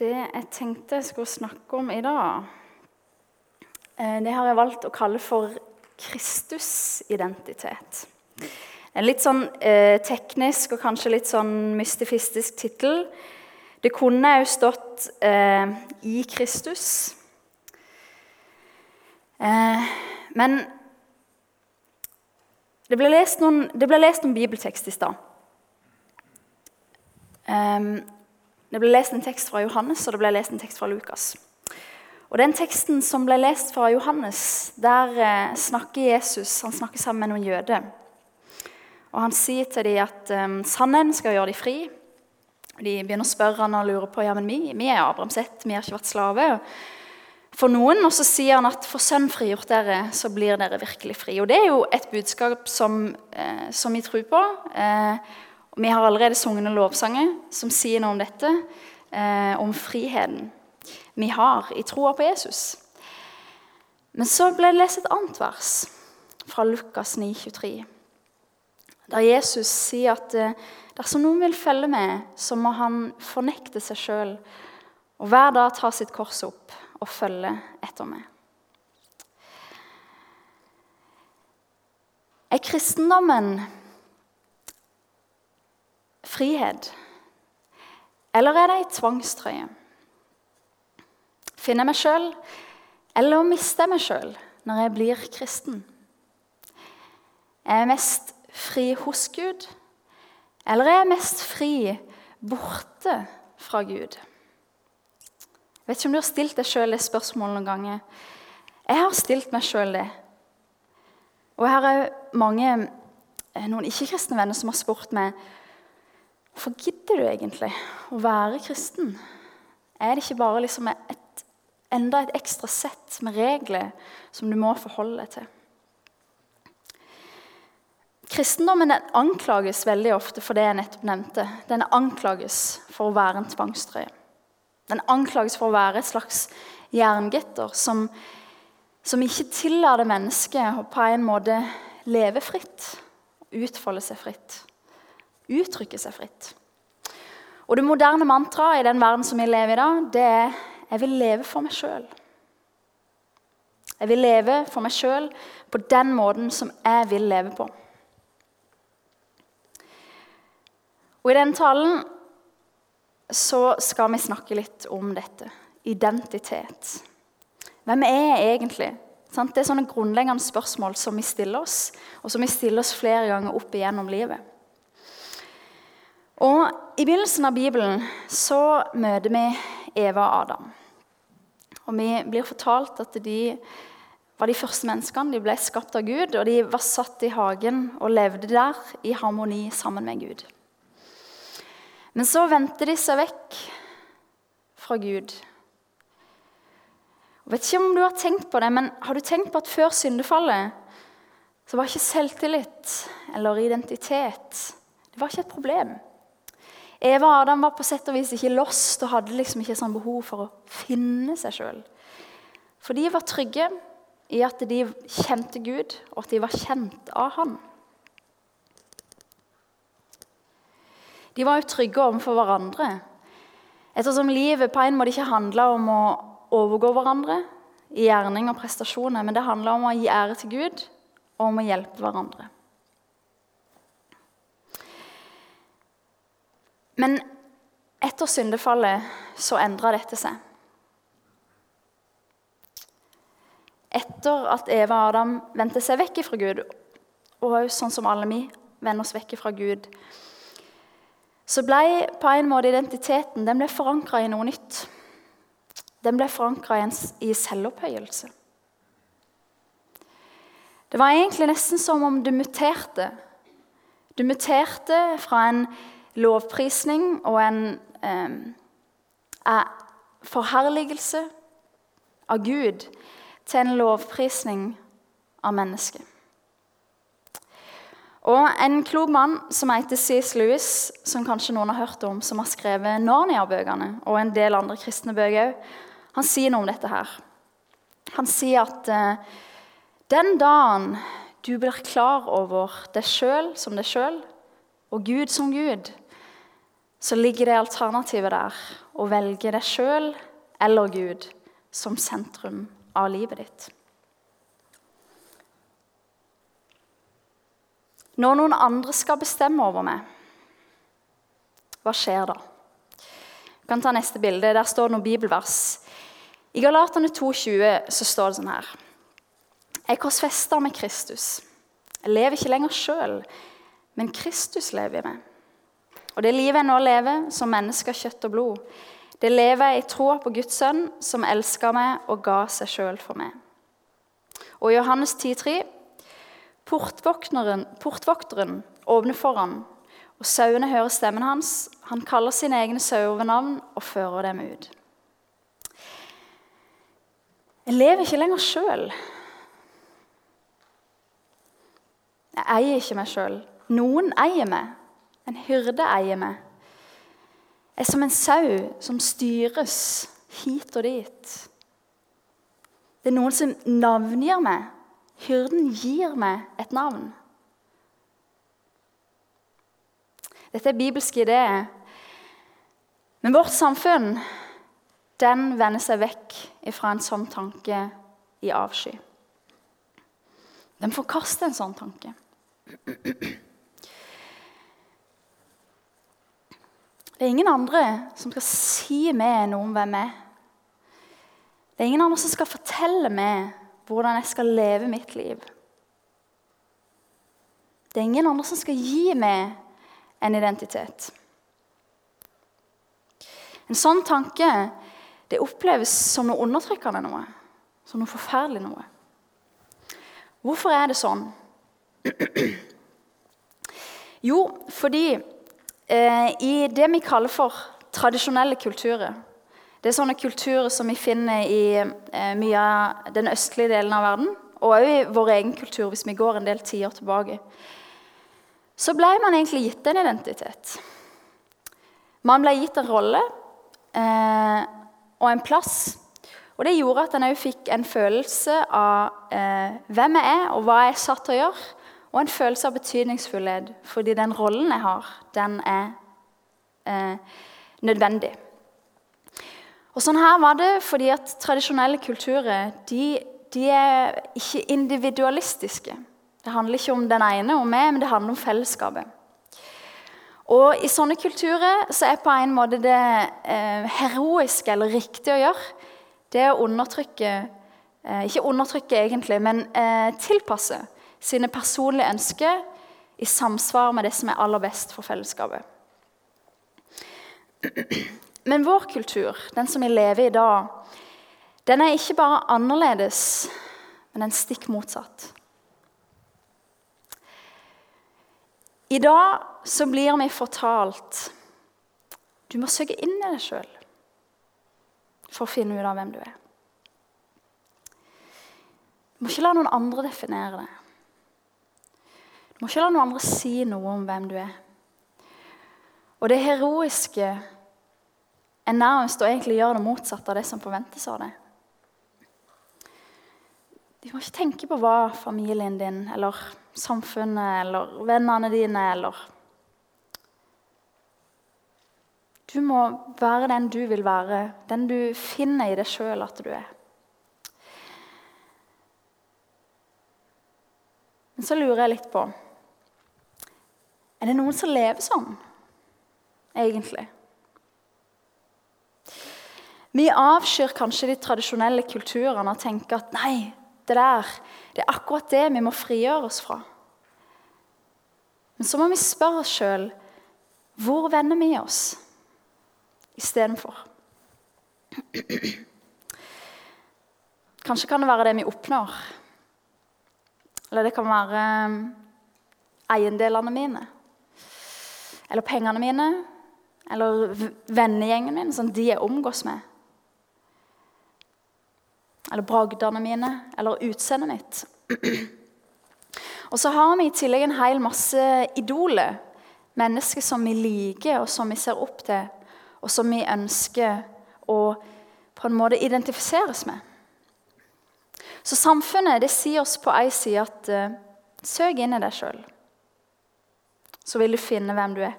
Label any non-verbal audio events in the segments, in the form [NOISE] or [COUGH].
Det jeg tenkte jeg skulle snakke om i dag, eh, det har jeg valgt å kalle for Kristusidentitet. En litt sånn eh, teknisk og kanskje litt sånn mystifistisk tittel. Det kunne òg stått eh, 'I Kristus'. Eh, men det ble lest noen, det ble lest noen bibeltekst i stad. Um, det ble lest en tekst fra Johannes og det ble lest en tekst fra Lukas. Og Den teksten som ble lest fra Johannes, der eh, snakker Jesus han snakker sammen med noen jøder. Og Han sier til dem at um, sannheten skal gjøre dem fri. De begynner å spørre han og lure på ja, men vi, vi er Abrahams ett, vi har ikke vært slave. For noen, Og så sier han at for sønn frigjort dere, så blir dere virkelig fri. Og Det er jo et budskap som, eh, som vi tror på. Eh, vi har allerede sunget noen lovsanger som sier noe om dette, eh, om friheten vi har i troa på Jesus. Men så ble det lest et annet vers fra Lukas 9, 23, der Jesus sier at eh, dersom noen vil følge med, så må han fornekte seg sjøl og hver dag ta sitt kors opp og følge etter meg. Er kristendommen frihet? Eller er det ei tvangstrøye? Finner jeg meg sjøl, eller mister jeg meg sjøl når jeg blir kristen? Er jeg mest fri hos Gud, eller er jeg mest fri borte fra Gud? Jeg vet ikke om du har stilt deg sjøl det spørsmålet noen ganger. Jeg har stilt meg sjøl det. Og jeg har òg mange eh, noen ikke-kristne venner som har spurt meg Hvorfor gidder du egentlig å være kristen? Er det ikke bare liksom et, enda et ekstra sett med regler som du må forholde deg til? Kristendommen anklages veldig ofte for det jeg nettopp nevnte. Den anklages for å være en tvangstrøye. Den anklages for å være et slags jerngitter som, som ikke tillater mennesket å på en måte leve fritt, utfolde seg fritt uttrykke seg fritt. Og Det moderne mantraet i den verden som vi lever i da, det er 'jeg vil leve for meg sjøl'. Jeg vil leve for meg sjøl på den måten som jeg vil leve på. Og I den talen så skal vi snakke litt om dette. Identitet. Hvem er jeg egentlig? Det er sånne grunnleggende spørsmål som vi stiller oss, og som vi stiller oss flere ganger opp igjennom livet. Og I begynnelsen av Bibelen så møter vi Eva og Adam. Og Vi blir fortalt at de var de første menneskene. De ble skapt av Gud, og de var satt i hagen og levde der i harmoni sammen med Gud. Men så vendte de seg vekk fra Gud. Jeg vet ikke om du har tenkt på det, men har du tenkt på at før syndefallet så var ikke selvtillit eller identitet det var ikke et problem. Eva og Adam var på sett og vis ikke lost og hadde liksom ikke sånn behov for å finne seg sjøl. For de var trygge i at de kjente Gud, og at de var kjent av Han. De var jo trygge overfor hverandre, ettersom livet på en måte ikke handla om å overgå hverandre i gjerning og prestasjoner, men det handla om å gi ære til Gud og om å hjelpe hverandre. Men etter syndefallet så endra dette seg. Etter at Eva og Adam vendte seg vekk fra Gud, og sånn som alle vi vender oss vekk fra Gud, så ble på en måte identiteten den ble forankra i noe nytt. Den ble forankra i selvopphøyelse. Det var egentlig nesten som om du muterte. Du muterte fra en lovprisning og en eh, forherligelse av Gud til en lovprisning av mennesket. Og En klok mann som heter C.S. Lewis, som kanskje noen har hørt om, som har skrevet Narnia-bøkene og en del andre kristne bøker han sier noe om dette her. Han sier at eh, den dagen du blir klar over deg sjøl som deg sjøl, og Gud som Gud, så ligger det alternativet der å velge deg sjøl eller Gud som sentrum av livet ditt. Når noen andre skal bestemme over meg, hva skjer da? Vi kan ta neste bilde. Der står det noen bibelvers. I Galaterne 2,20 så står det sånn her Jeg korsfester med Kristus. Jeg lever ikke lenger sjøl, men Kristus lever i meg. Og det livet jeg nå lever, som menneske av kjøtt og blod, det lever jeg i troa på Guds sønn, som elska meg og ga seg sjøl for meg. Og i Johannes 10,3.: Portvokteren, portvokteren åpner for ham, og sauene hører stemmen hans. Han kaller sine egne sauer ved navn og fører dem ut. Jeg lever ikke lenger sjøl. Jeg eier ikke meg sjøl. Noen eier meg. En hyrde eier. Jeg er som en sau som styres hit og dit. Det er noen som navngir meg. Hyrden gir meg et navn. Dette er bibelske ideer. Men vårt samfunn den vender seg vekk fra en sånn tanke i avsky. Den forkaster en sånn tanke. Det er ingen andre som skal si meg noe om hvem jeg er. Det er ingen andre som skal fortelle meg hvordan jeg skal leve mitt liv. Det er ingen andre som skal gi meg en identitet. En sånn tanke det oppleves som noe undertrykkende noe. Som noe forferdelig noe. Hvorfor er det sånn? [CLEARS THROAT] Jo, fordi i det vi kaller for tradisjonelle kulturer. Det er sånne kulturer som vi finner i eh, mye av den østlige delen av verden, og òg i vår egen kultur, hvis vi går en del tiår tilbake. Så ble man egentlig gitt en identitet. Man ble gitt en rolle eh, og en plass. Og det gjorde at en òg fikk en følelse av eh, hvem jeg er, og hva jeg er satt til å gjøre og en følelse av betydningsfullhet fordi den rollen jeg har, den er eh, nødvendig. Og Sånn her var det fordi at tradisjonelle kulturer de, de, er ikke individualistiske. Det handler ikke om den ene og meg, men det handler om fellesskapet. Og I sånne kulturer så er på en måte det eh, heroiske eller riktige å gjøre, det å undertrykke eh, Ikke undertrykke, egentlig, men eh, tilpasse sine personlige ønsker i samsvar med det som er aller best for fellesskapet. Men vår kultur, den som vi lever i i dag, den er ikke bare annerledes, men den stikk motsatt. I dag så blir vi fortalt du må søke inn i deg sjøl for å finne ut av hvem du er. Du må ikke la noen andre definere det. Må ikke la noen andre si noe om hvem du er. Og det heroiske er nærmest å egentlig gjøre det motsatte av det som forventes av deg. Du må ikke tenke på hva familien din eller samfunnet eller vennene dine eller Du må være den du vil være, den du finner i deg sjøl at du er. Men så lurer jeg litt på er det noen som lever sånn, egentlig? Vi avskyr kanskje de tradisjonelle kulturene og tenker at nei, det der, det er akkurat det vi må frigjøre oss fra. Men så må vi spørre oss sjøl hvor vender vi oss istedenfor? Kanskje kan det være det vi oppnår. Eller det kan være um, eiendelene mine. Eller pengene mine. Eller vennegjengen min, sånn de jeg omgås med. Eller bragdene mine. Eller utseendet mitt. Og så har vi i tillegg en hel masse idoler. Mennesker som vi liker, og som vi ser opp til, og som vi ønsker å på en måte identifiseres med. Så samfunnet det sier oss på ei side at uh, søk inn i deg sjøl så vil du finne hvem du er.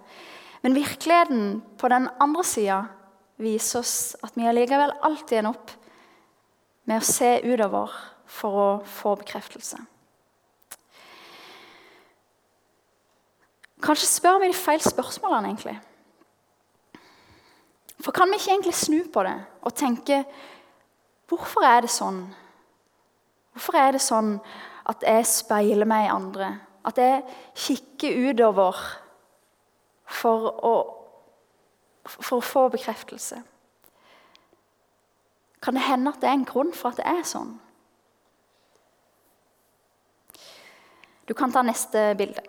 Men virkeligheten på den andre sida viser oss at vi allikevel alltid ender opp med å se utover for å få bekreftelse. Kanskje spør vi de feil spørsmålene, egentlig. For kan vi ikke egentlig snu på det og tenke Hvorfor er det sånn? Hvorfor er det sånn at jeg speiler meg i andre? At jeg kikker utover for å, for å få bekreftelse? Kan det hende at det er en grunn for at det er sånn? Du kan ta neste bilde.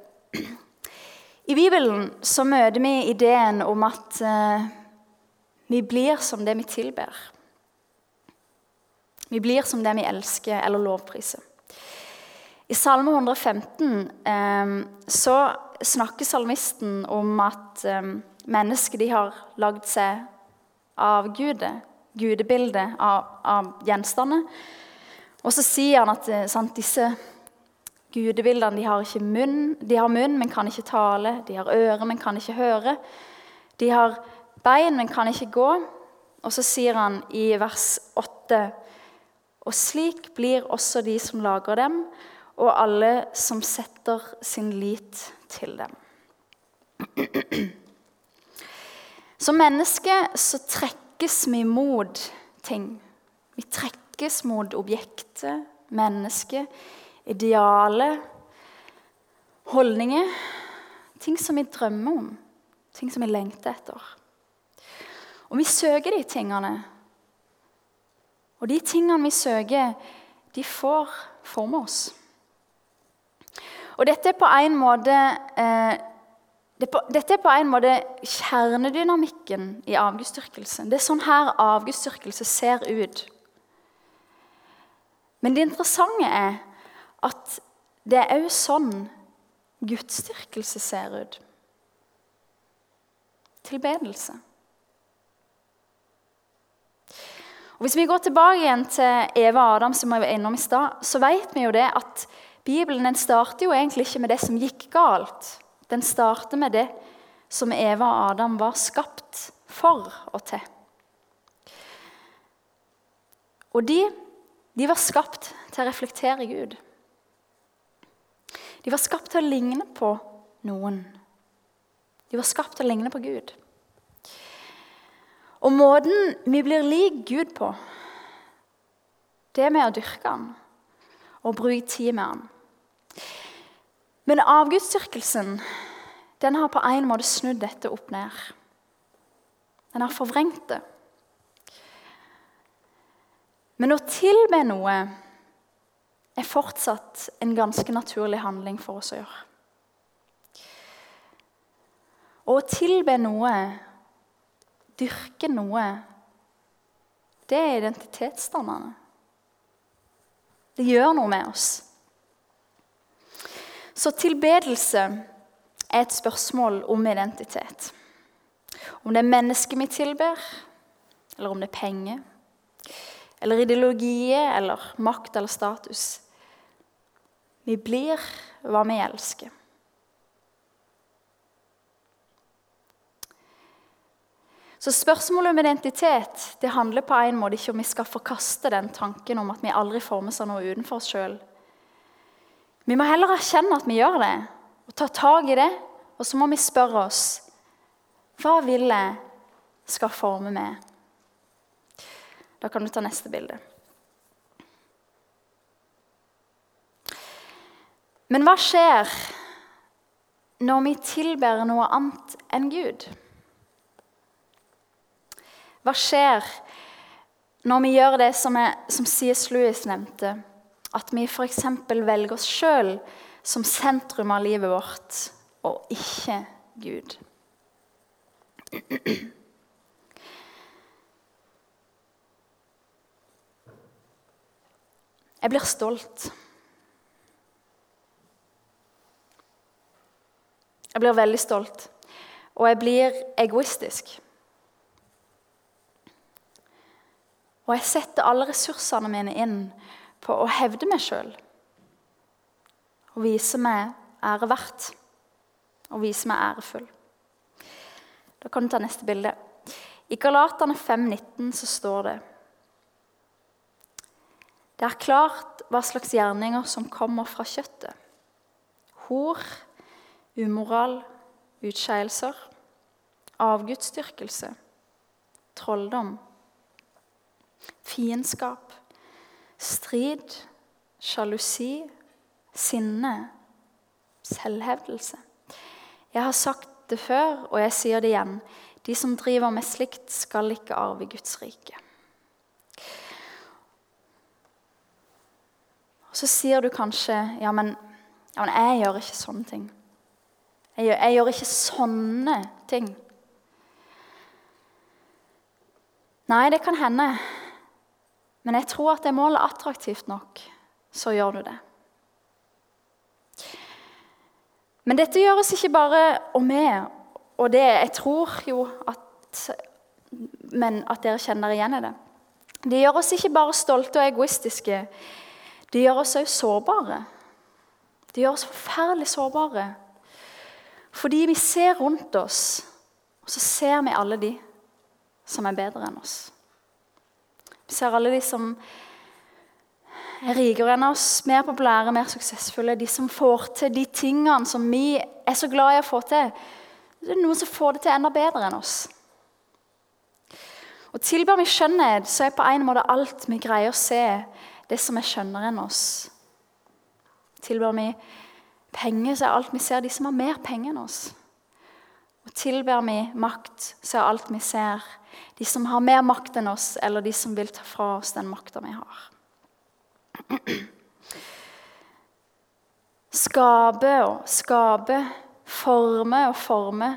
I Bibelen så møter vi ideen om at uh, vi blir som det vi tilber. Vi blir som det vi elsker eller lovpriser. I Salme 115 eh, så snakker salmisten om at eh, mennesker har lagd seg avgude, gudebildet av, av gjenstander. Og så sier han at eh, sant, disse gudebildene de har ikke munn, de har munn, men kan ikke tale. De har ører, men kan ikke høre. De har bein, men kan ikke gå. Og så sier han i vers 8.: Og slik blir også de som lager dem, og alle som setter sin lit til dem. Som mennesker så trekkes vi mot ting. Vi trekkes mot objektet, mennesket, idealet, holdninger. Ting som vi drømmer om, ting som vi lengter etter. Og vi søker de tingene. Og de tingene vi søker, de får forme oss. Og dette er på en måte eh, dette er på en måte kjernedynamikken i avgudsdyrkelse. Det er sånn her avgudsdyrkelse ser ut. Men det interessante er at det er òg sånn gudsdyrkelse ser ut. Tilbedelse. Og Hvis vi går tilbake igjen til Eva og Adam, som vi var innom i stad, så vet vi jo det at Bibelen starter jo egentlig ikke med det som gikk galt. Den starter med det som Eva og Adam var skapt for og til. Og de, de var skapt til å reflektere Gud. De var skapt til å ligne på noen. De var skapt til å ligne på Gud. Og måten vi blir lik Gud på, det er med å dyrke han og bruk tid med han. Men avgudsdyrkelsen den har på en måte snudd dette opp ned. Den har forvrengt det. Men å tilbe noe er fortsatt en ganske naturlig handling for oss å gjøre. Og å tilbe noe dyrke noe, det er identitetsdannende. Det gjør noe med oss. Så tilbedelse er et spørsmål om identitet. Om det er mennesket vi tilber, eller om det er penger, eller ideologier, eller makt eller status. Vi blir hva vi elsker. Så spørsmålet om identitet det handler på en måte ikke om vi skal forkaste den tanken om at vi aldri formes av noe utenfor oss sjøl. Vi må heller erkjenne at vi gjør det, og ta tak i det. Og så må vi spørre oss hva vil jeg skal forme meg? Da kan du ta neste bilde. Men hva skjer når vi tilber noe annet enn Gud? Hva skjer når vi gjør det som, er, som C.S. Lewis nevnte? At vi f.eks. velger oss sjøl som sentrum av livet vårt, og ikke Gud. Jeg blir stolt. Jeg blir veldig stolt. Og jeg blir egoistisk. Og jeg setter alle ressursene mine inn på å hevde meg sjøl. Og vise meg ære verdt. Og vise meg ærefull. Da kan du ta neste bilde. I Galaterne 5,19 så står det Det er klart hva slags gjerninger som kommer fra kjøttet. Hor, umoral, utskeielser, avgudsdyrkelse, trolldom, fiendskap, strid, sjalusi, sinne, selvhevdelse. Jeg har sagt det før, og jeg sier det igjen. De som driver med slikt, skal ikke arve Guds rike. Og Så sier du kanskje ja men, ja, men jeg gjør ikke sånne ting. Jeg gjør, jeg gjør ikke sånne ting. Nei, det kan hende. Men jeg tror at er målet attraktivt nok, så gjør du det. Men dette gjøres ikke bare og med, og det, jeg tror jo at, men at dere kjenner igjen i det. Det gjør oss ikke bare stolte og egoistiske, det gjør oss òg sårbare. Det gjør oss forferdelig sårbare. Fordi vi ser rundt oss, og så ser vi alle de som er bedre enn oss. Ser alle de som er rikere enn oss, mer populære, mer suksessfulle. De som får til de tingene som vi er så glad i å få til. Det er noen som får det til enda bedre enn oss. Og Tilber vi skjønnhet, så er på en måte alt vi greier å se, det som er skjønnere enn oss. Tilber vi penger, så er alt vi ser, de som har mer penger enn oss. Og Tilber vi makt, så er alt vi ser, de som har mer makt enn oss, eller de som vil ta fra oss den makta vi har. Skape og skape, forme og forme.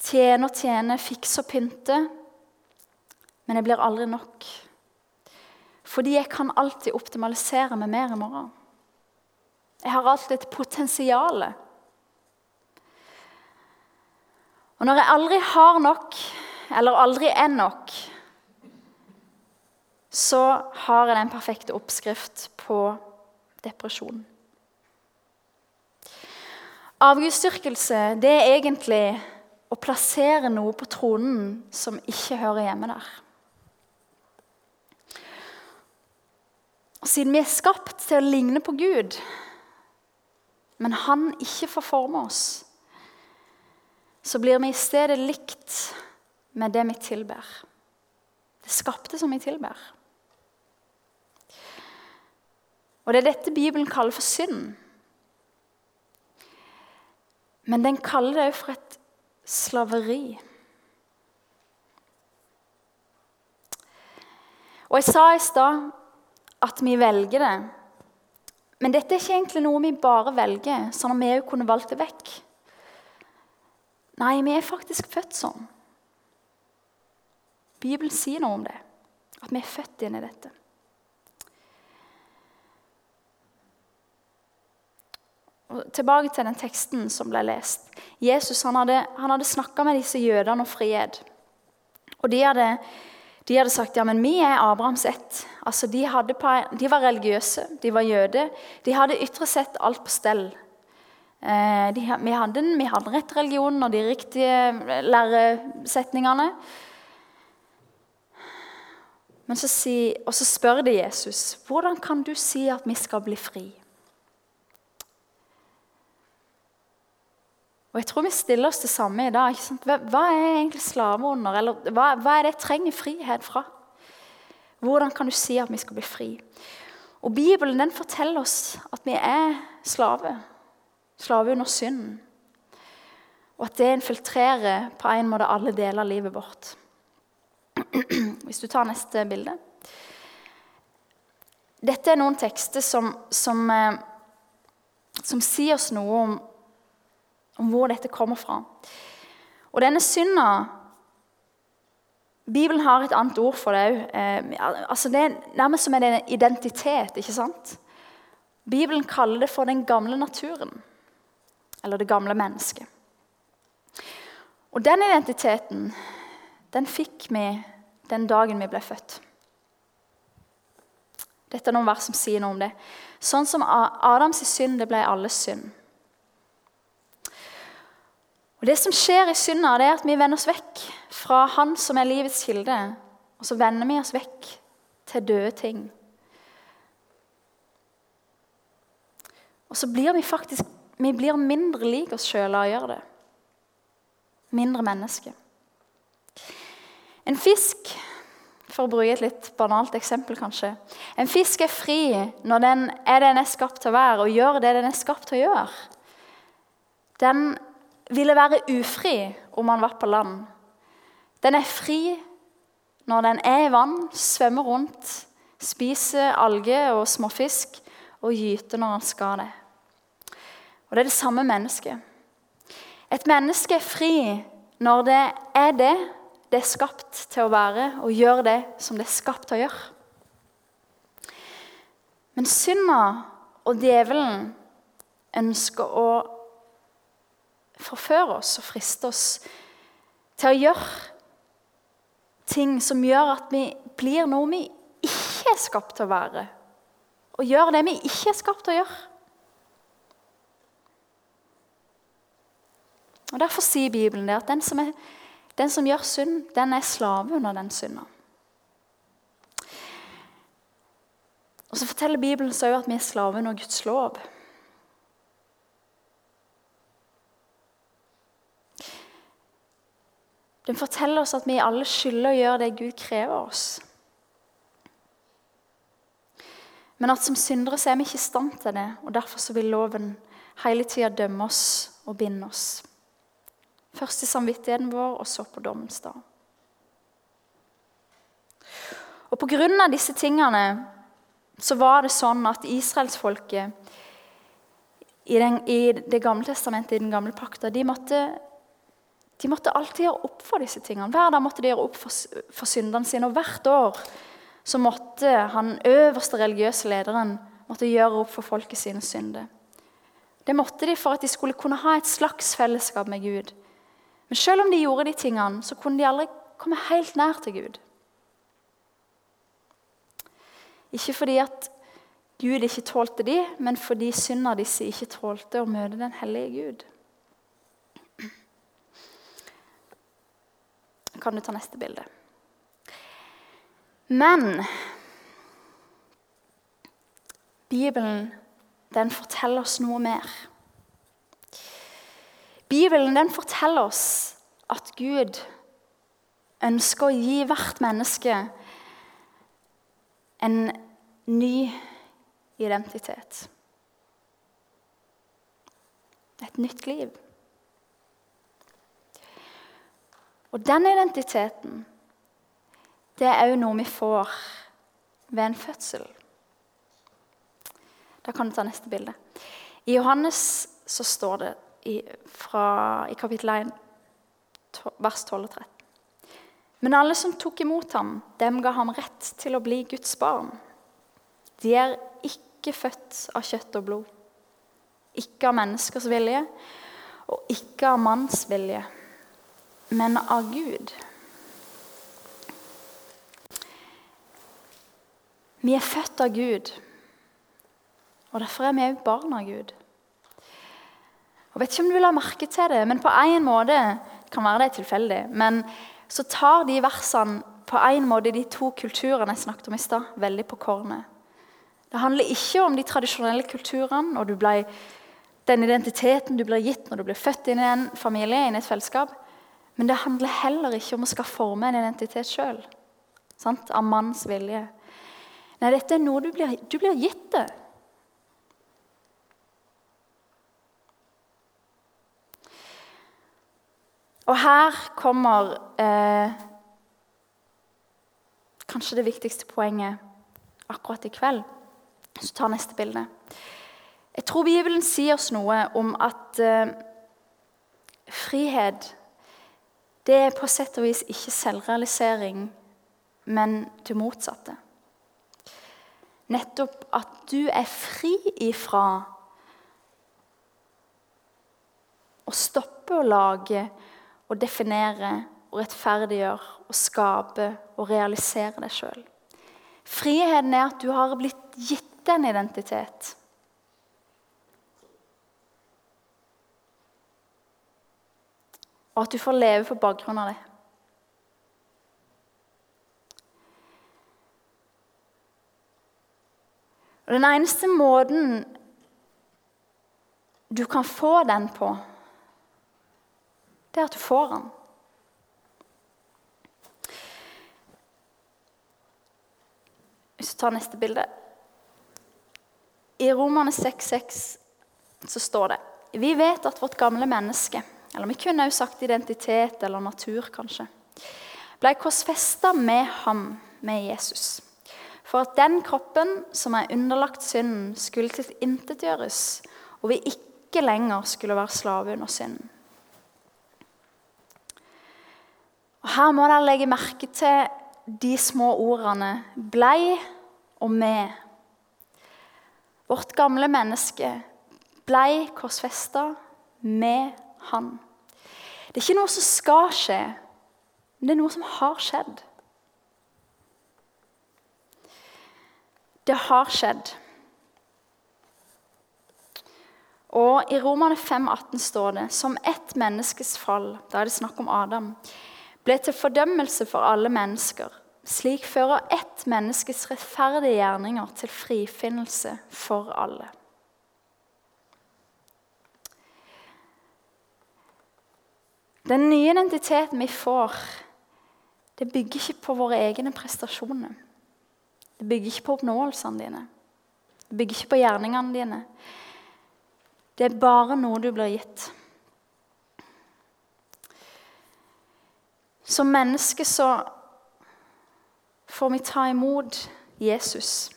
Tjene og tjene, fikse og pynte. Men det blir aldri nok. Fordi jeg kan alltid optimalisere med mer i morgen. Jeg har alltid et potensial. Og når jeg aldri har nok, eller aldri er nok, så har jeg den perfekte oppskrift på depresjon. Avgudsdyrkelse det er egentlig å plassere noe på tronen som ikke hører hjemme der. Og Siden vi er skapt til å ligne på Gud, men Han ikke får forme oss, så blir vi i stedet likt med det vi tilber. Det skapte som vi tilber. Og Det er dette Bibelen kaller for synd. Men den kaller det òg for et slaveri. Og Jeg sa i stad at vi velger det. Men dette er ikke egentlig noe vi bare velger, sånn at vi òg kunne valgt det vekk. Nei, vi er faktisk født sånn. Bibelen sier noe om det. At vi er født inn i dette. Og tilbake til den teksten som ble lest. Jesus han hadde, han hadde snakka med disse jødene om frihet. Og de hadde, de hadde, sagt ja, men vi er Abrahams ett. Altså, de, på, de, var religiøse, de var jøder. De hadde ytre sett alt på stell. Eh, de, vi, hadde, vi hadde rett religion og de riktige læresetningene. Men så si, og så spør de Jesus hvordan kan du si at vi skal bli fri. Og jeg tror vi stiller oss det samme i dag. Hva, hva, er egentlig slave under? Eller hva, hva, er det jeg trenger frihet fra? Hvordan kan du si at vi skal bli fri? Og Bibelen den forteller oss at vi er slave. Slave under synden. Og at det infiltrerer på en måte alle deler av livet vårt. [CLEARS THROAT] Hvis du tar neste bilde. Dette er noen tekster som, som, eh, som sier oss noe om om hvor dette kommer fra. Og denne synda Bibelen har et annet ord for det òg. Eh, altså det er nærmest som en identitet. ikke sant? Bibelen kaller det for den gamle naturen. Eller det gamle mennesket. Og den identiteten den fikk vi den dagen vi ble født. Dette er noen vers som sier noe om det. Sånn som Adams synd det ble alles synd. Og Det som skjer i synda, det er at vi vender oss vekk fra Han som er livets kilde. Og så vender vi oss vekk til døde ting. Og så blir vi faktisk vi blir mindre lik oss sjøl av å gjøre det. Mindre menneske. En fisk, for å bruke et litt banalt eksempel kanskje En fisk er fri når den er det den er skapt til å være, og gjør det den er skapt til å gjøre. Den ville være ufri om han var på land. Den er fri når den er i vann, svømmer rundt, spiser alger og småfisk og gyter når han skal det. Og det er det samme mennesket. Et menneske er fri når det er det det er skapt til å være, og gjør det som det er skapt til å gjøre. Men synda og djevelen ønsker å forføre oss og friste oss til å gjøre ting som gjør at vi blir noe vi ikke er skapt til å være. Og gjør det vi ikke er skapt til å gjøre. Og Derfor sier Bibelen det at den som, er, den som gjør synd, den er slave under den synda. Og Så forteller Bibelen så at vi er slave under Guds lov. Den forteller oss at vi alle skylder å gjøre det Gud krever oss. Men at som syndere så er vi ikke i stand til det, og derfor vil loven hele tida dømme oss og binde oss. Først i samvittigheten vår, og så på dommens dag. Og På grunn av disse tingene så var det sånn at israelsfolket i, i Det gamle testamentet, i den gamle pakta, de måtte, de måtte alltid gjøre opp for disse tingene. Hver dag måtte de gjøre opp for, for syndene sine. Og hvert år så måtte han øverste religiøse lederen måtte gjøre opp for folket sine synder. Det måtte de for at de skulle kunne ha et slags fellesskap med Gud. Men selv om de gjorde de tingene, så kunne de aldri komme helt nær til Gud. Ikke fordi at Gud ikke tålte de, men fordi synda disse ikke tålte å møte den hellige Gud. Kan du ta neste bilde? Men Bibelen den forteller oss noe mer. Bibelen den forteller oss at Gud ønsker å gi hvert menneske en ny identitet. Et nytt liv. Og den identiteten, det er òg noe vi får ved en fødsel. Da kan du ta neste bilde. I Johannes så står det i, fra, i kapittel 1, vers 12 og 13. Men alle som tok imot ham, dem ga ham rett til å bli Guds barn. De er ikke født av kjøtt og blod, ikke av menneskers vilje og ikke av manns vilje, men av Gud. Vi er født av Gud, og derfor er vi òg barn av Gud. Og vet ikke om du ha merke til det, men på en måte kan være det tilfeldig, men så tar de versene på en måte de to kulturene jeg snakket om i stad, veldig på kornet. Det handler ikke om de tradisjonelle kulturene og ble, den identiteten du blir gitt når du blir født inn i en familie, inn i et fellesskap. Men det handler heller ikke om å skal forme en identitet sjøl. Av manns vilje. Nei, dette er noe du blir, du blir gitt det. Og her kommer eh, kanskje det viktigste poenget akkurat i kveld. Så tar neste bilde. Jeg tror Bibelen sier oss noe om at eh, frihet det er på sett og vis ikke selvrealisering, men det motsatte. Nettopp at du er fri ifra å stoppe å lage å definere og rettferdiggjøre og skape og realisere deg sjøl. Friheten er at du har blitt gitt en identitet. og at du får leve på bakgrunn av det. Og Den eneste måten du kan få den på, det er at du får han. Hvis du tar neste bilde I Romane 6,6 så står det Vi vet at vårt gamle menneske, eller vi kunne også sagt identitet eller natur, kanskje, ble korsfesta med ham, med Jesus. For at den kroppen som er underlagt synden, skulle tilintetgjøres, og vi ikke lenger skulle være slave under synden. Og Her må dere legge merke til de små ordene 'blei' og 'med'. Vårt gamle menneske blei korsfesta med Han. Det er ikke noe som skal skje, men det er noe som har skjedd. Det har skjedd. Og I Romane 5,18 står det som ett menneskes fall, da er det snakk om Adam, ble til fordømmelse for alle mennesker. Slik fører ett menneskes rettferdige gjerninger til frifinnelse for alle. Den nye identiteten vi får, det bygger ikke på våre egne prestasjoner. Det bygger ikke på oppnåelsene dine. Det bygger ikke på gjerningene dine. Det er bare noe du blir gitt. Som menneske så får vi ta imot Jesus,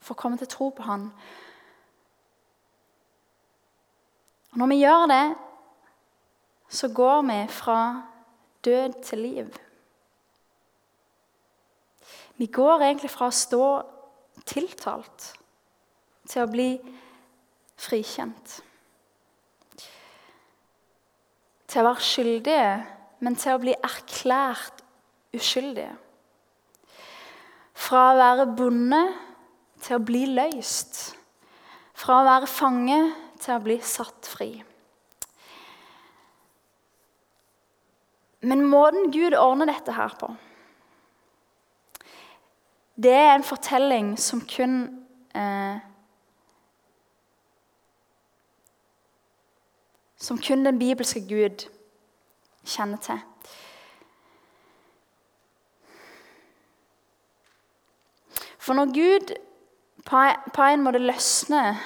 for å komme til tro på han. Og når vi gjør det, så går vi fra død til liv. Vi går egentlig fra å stå tiltalt til å bli frikjent. Til å være skyldige, men til å bli erklært uskyldige. Fra å være bonde til å bli løst. Fra å være fange til å bli satt fri. Men måten Gud ordner dette her på det er en fortelling som kun eh, Som kun den bibelske Gud kjenner til. For når Gud på en måte løsner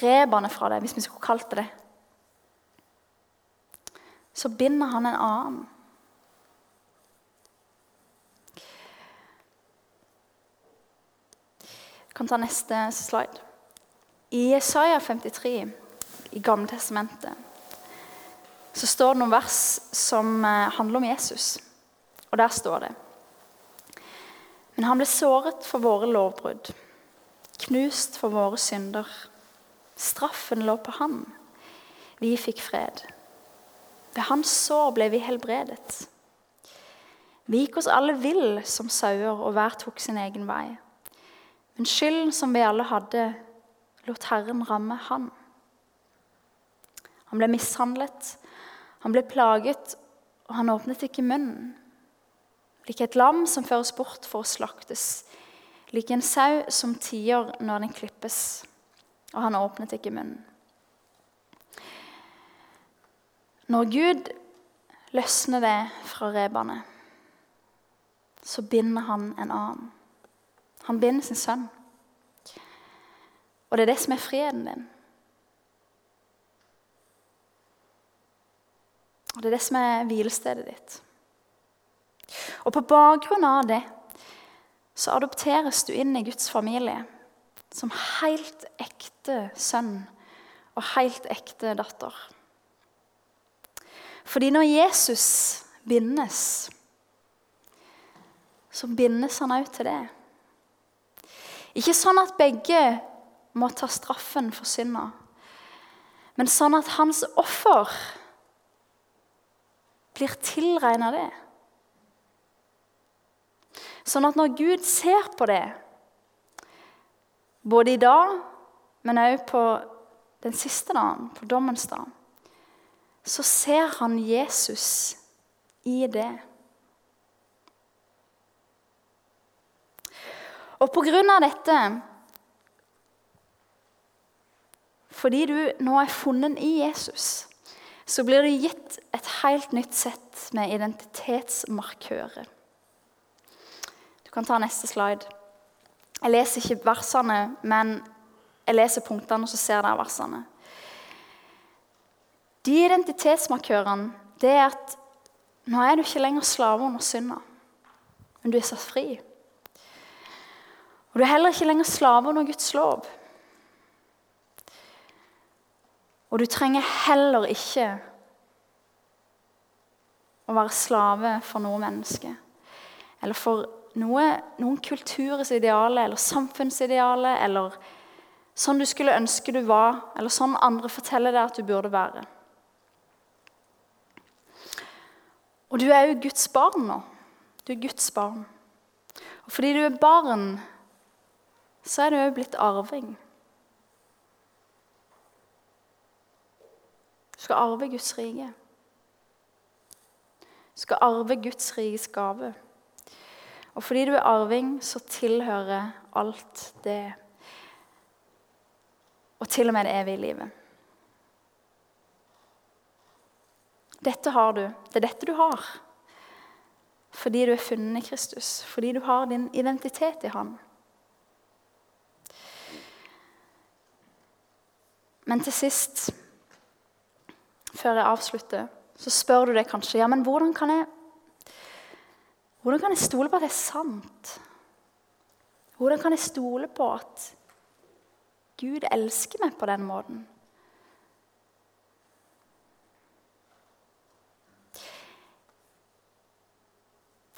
rebene fra deg, hvis vi skulle kalt det det, så binder han en annen. kan ta neste slide. I Isaiah 53 i Gamle testamentet så står det noen vers som eh, handler om Jesus. Og der står det Men han ble såret for våre lovbrudd, knust for våre synder. Straffen lå på ham. Vi fikk fred. Ved hans sår ble vi helbredet. Vi gikk oss alle vill som sauer, og hver tok sin egen vei. Men skylden som vi alle hadde, lot Herren ramme han. Han ble mishandlet, han ble plaget, og han åpnet ikke munnen. Lik et lam som føres bort for å slaktes, lik en sau som tier når den klippes, og han åpnet ikke munnen. Når Gud løsner det fra rebene, så binder han en annen. Han binder sin sønn. Og det er det som er freden din. Og det er det som er hvilestedet ditt. Og på bakgrunn av det så adopteres du inn i Guds familie som helt ekte sønn og helt ekte datter. Fordi når Jesus bindes, så bindes han òg til det. Ikke sånn at begge må ta straffen for synda, men sånn at hans offer blir tilregna det. Sånn at når Gud ser på det, både i dag, men òg på den siste dagen, på dommens dag, så ser han Jesus i det. Og på grunn av dette Fordi du nå er funnet i Jesus, så blir det gitt et helt nytt sett med identitetsmarkører. Du kan ta neste slide. Jeg leser ikke versene, men jeg leser punktene, og så ser dere versene. De identitetsmarkørene det er at nå er du ikke lenger slave under synda, men du er satt fri. Og du er heller ikke lenger slave under Guds lov. Og du trenger heller ikke å være slave for noe menneske. Eller for noe, noen kulturers ideale eller samfunnsideale eller sånn du skulle ønske du var, eller sånn andre forteller deg at du burde være. Og du er jo Guds barn nå. Du er Guds barn. Og fordi du er barn, så er du òg blitt arving. Skal arve Guds rike. Skal arve Guds rikes gave. Og fordi du er arving, så tilhører alt det Og til og med det evige livet. Dette har du. Det er dette du har. Fordi du er funnet i Kristus. Fordi du har din identitet i Han. Men til sist før jeg avslutter, så spør du deg kanskje ja, men hvordan kan jeg hvordan kan jeg stole på at det er sant? Hvordan kan jeg stole på at Gud elsker meg på den måten?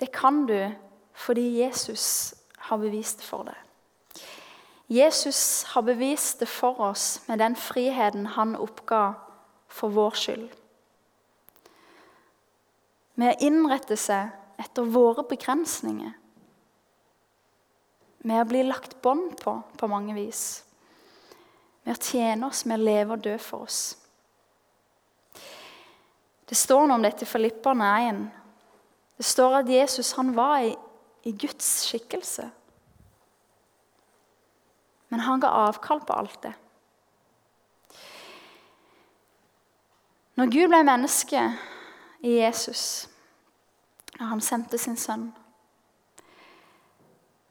Det kan du fordi Jesus har bevist det for deg. Jesus har bevist det for oss med den friheten han oppga for vår skyld. Med å innrette seg etter våre begrensninger. Med å bli lagt bånd på på mange vis. Med å tjene oss, med å leve og dø for oss. Det står noe om dette i Filipperne 1. Det står at Jesus han var i, i Guds skikkelse. Men han ga avkall på alt det. Når Gud ble menneske i Jesus, når han sendte sin sønn,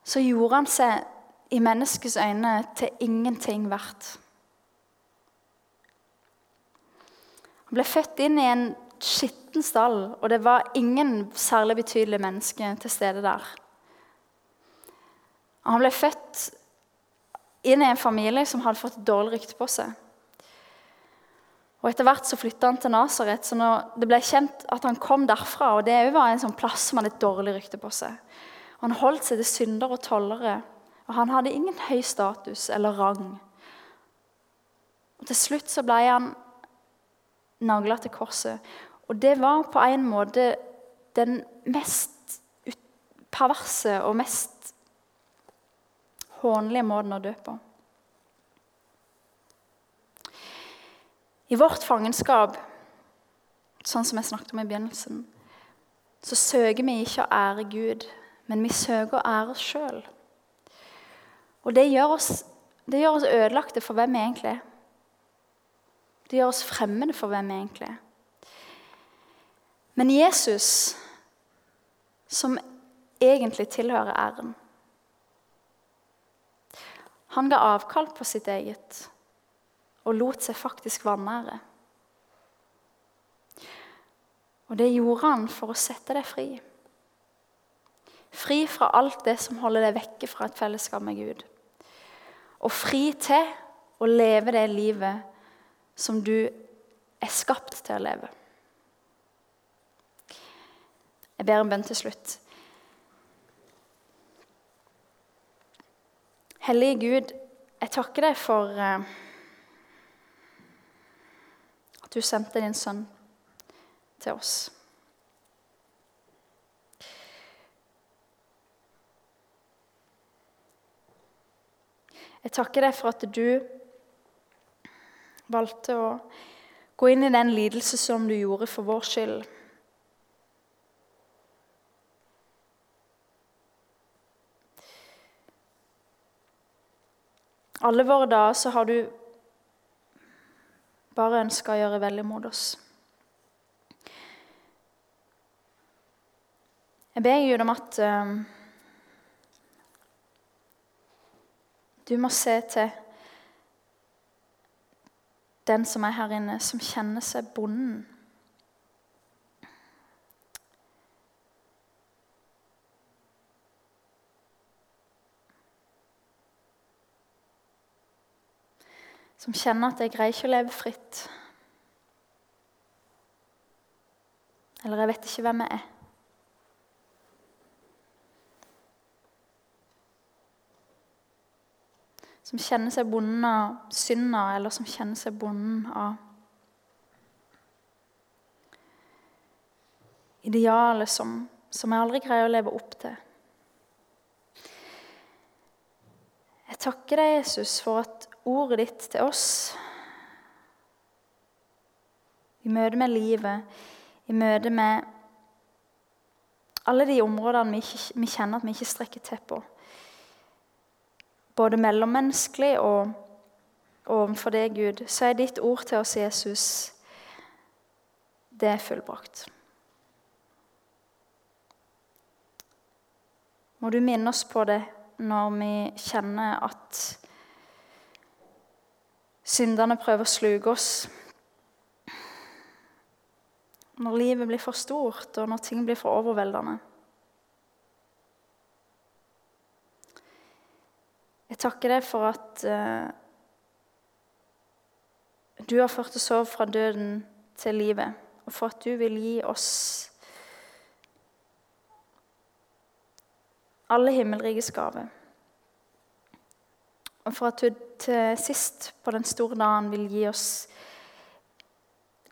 så gjorde han seg i menneskets øyne til ingenting verdt. Han ble født inn i en skitten stall, og det var ingen særlig betydelige mennesker til stede der. Han ble født inn i en familie som hadde fått dårlig rykte på seg. Og Etter hvert så flytta han til Nasaret, så det ble kjent at han kom derfra og Det var en sånn plass som hadde et dårlig rykte på seg. Han holdt seg til syndere og tollere, og han hadde ingen høy status eller rang. Og Til slutt så ble han nagla til korset. Og det var på en måte den mest perverse og mest hånlige måten å dø på. I vårt fangenskap, sånn som jeg snakket om i begynnelsen, så søker vi ikke å ære Gud, men vi søker å ære oss sjøl. Og det gjør, oss, det gjør oss ødelagte for hvem vi egentlig er. Det gjør oss fremmede for hvem vi egentlig er. Men Jesus, som egentlig tilhører æren, han ga avkall på sitt eget og lot seg faktisk vanære. Og det gjorde han for å sette deg fri. Fri fra alt det som holder deg vekke fra et fellesskap med Gud. Og fri til å leve det livet som du er skapt til å leve. Jeg ber en bønn til slutt. Hellige Gud, jeg takker deg for eh, du sendte din sønn til oss. Jeg takker deg for at du valgte å Gå inn i den lidelse som du gjorde for vår skyld. Alle våre dager så har du bare ønsker å gjøre veldig mot oss. Jeg ber Gud om at um, du må se til den som er her inne, som kjenner seg bonden. Som kjenner at jeg greier ikke å leve fritt. Eller jeg vet ikke hvem jeg er. Som kjenner seg bonden av synda, eller som kjenner seg bonden av idealet som, som jeg aldri greier å leve opp til. Jeg takker deg, Jesus, for at ordet ditt til oss i møte med livet, i møte med alle de områdene vi, ikke, vi kjenner at vi ikke strekker til på både mellommenneskelig og overfor deg, Gud, så er ditt ord til oss, Jesus, det er fullbrakt. Må du minne oss på det når vi kjenner at syndene prøver å sluke oss. Når livet blir for stort, og når ting blir for overveldende. Jeg takker deg for at uh, du har ført oss over fra døden til livet, og for at du vil gi oss alle himmelrikes gaver. Og for at du til sist på den store dagen vil gi oss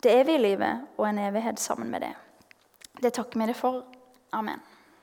det evige livet og en evighet sammen med det. Det takker vi deg for. Amen.